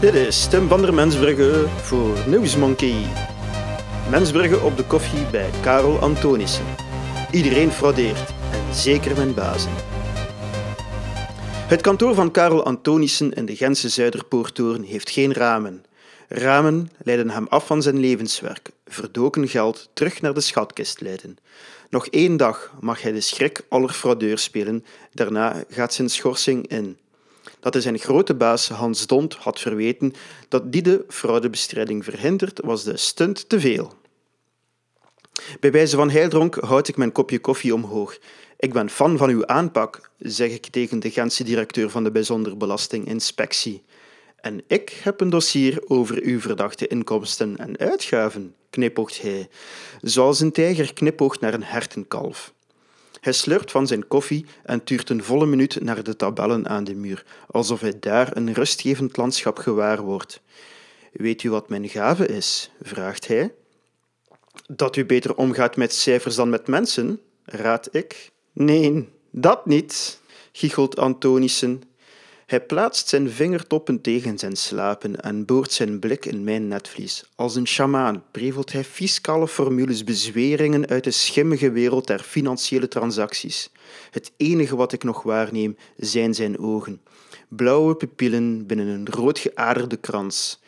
Dit is Tim van der Mensbrugge voor Newsmonkey. Mensbrugge op de koffie bij Karel Antonissen. Iedereen fraudeert, en zeker mijn bazen. Het kantoor van Karel Antonissen in de Gentse Zuiderpoortoren heeft geen ramen. Ramen leiden hem af van zijn levenswerk, verdoken geld terug naar de schatkist leiden. Nog één dag mag hij de schrik aller fraudeurs spelen, daarna gaat zijn schorsing in dat hij zijn grote baas Hans Dont had verweten dat die de fraudebestrijding verhindert, was de stunt te veel. Bij wijze van heildronk houd ik mijn kopje koffie omhoog. Ik ben fan van uw aanpak, zeg ik tegen de Gentse directeur van de Bijzonder Belastinginspectie. En ik heb een dossier over uw verdachte inkomsten en uitgaven, knipoogt hij, zoals een tijger knipoogt naar een hertenkalf. Hij slurpt van zijn koffie en tuurt een volle minuut naar de tabellen aan de muur, alsof hij daar een rustgevend landschap gewaar wordt. Weet u wat mijn gave is? vraagt hij. Dat u beter omgaat met cijfers dan met mensen, raad ik. Nee, dat niet, giechelt Antonissen hij plaatst zijn vingertoppen tegen zijn slapen en boort zijn blik in mijn netvlies. Als een sjamaan prevelt hij fiscale formules bezweringen uit de schimmige wereld der financiële transacties. Het enige wat ik nog waarneem zijn zijn ogen. Blauwe pupillen binnen een rood geaderde krans.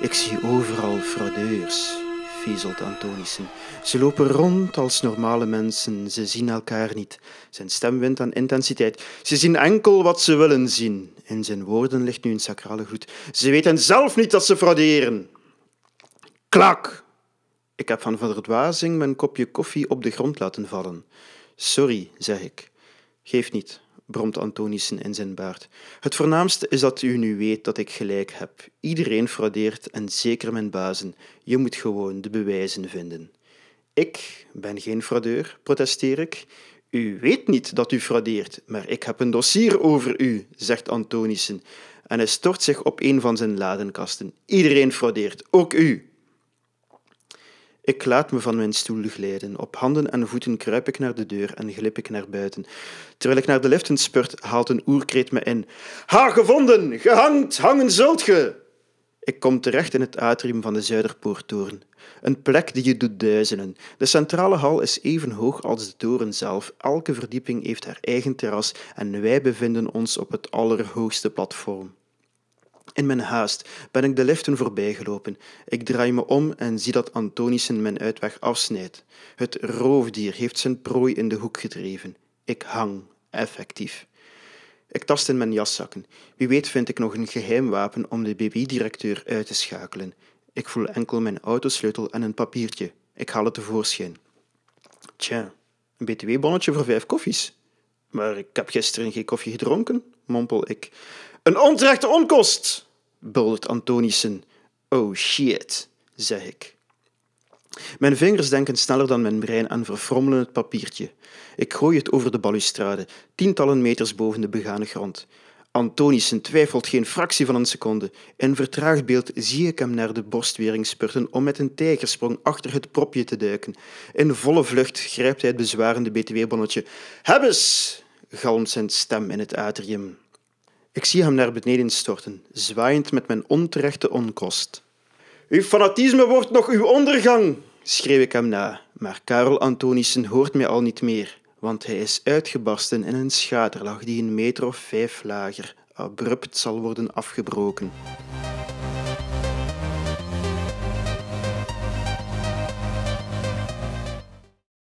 Ik zie overal fraudeurs viezelt Antonissen. Ze lopen rond als normale mensen. Ze zien elkaar niet. Zijn stem wint aan intensiteit. Ze zien enkel wat ze willen zien. In zijn woorden ligt nu een sacrale groet. Ze weten zelf niet dat ze frauderen. Klak! Ik heb van verdwazing mijn kopje koffie op de grond laten vallen. Sorry, zeg ik. Geef niet bromt Antonissen in zijn baard. Het voornaamste is dat u nu weet dat ik gelijk heb. Iedereen fraudeert en zeker mijn bazen. Je moet gewoon de bewijzen vinden. Ik ben geen fraudeur, protesteer ik. U weet niet dat u fraudeert, maar ik heb een dossier over u, zegt Antonissen. En hij stort zich op een van zijn ladenkasten. Iedereen fraudeert, ook u. Ik laat me van mijn stoel glijden. Op handen en voeten kruip ik naar de deur en glip ik naar buiten. Terwijl ik naar de liften spurt, haalt een oerkreet me in. Ha, gevonden! Gehangt! Hangen zult ge! Ik kom terecht in het atrium van de Zuiderpoorttoren. Een plek die je doet duizelen. De centrale hal is even hoog als de toren zelf. Elke verdieping heeft haar eigen terras en wij bevinden ons op het allerhoogste platform. In mijn haast ben ik de liften voorbijgelopen. Ik draai me om en zie dat Antonissen mijn uitweg afsnijdt. Het roofdier heeft zijn prooi in de hoek gedreven. Ik hang, effectief. Ik tast in mijn jaszakken. Wie weet vind ik nog een geheim wapen om de BB-directeur uit te schakelen. Ik voel enkel mijn autosleutel en een papiertje. Ik haal het tevoorschijn. Tja, een btw-bonnetje voor vijf koffies. Maar ik heb gisteren geen koffie gedronken, mompel ik. Een onterechte onkost, buldert Antonissen. Oh shit, zeg ik. Mijn vingers denken sneller dan mijn brein en verfrommelen het papiertje. Ik gooi het over de balustrade, tientallen meters boven de begane grond. Antonissen twijfelt geen fractie van een seconde. In vertraagd beeld zie ik hem naar de borstwering spurten om met een tijgersprong achter het propje te duiken. In volle vlucht grijpt hij het bezwarende btw-bonnetje. Hebbes! Galmt zijn stem in het atrium. Ik zie hem naar beneden storten, zwaaiend met mijn onterechte onkost. Uw fanatisme wordt nog uw ondergang, schreeuw ik hem na. Maar Karel Antonissen hoort mij al niet meer, want hij is uitgebarsten in een schaterlach die een meter of vijf lager abrupt zal worden afgebroken.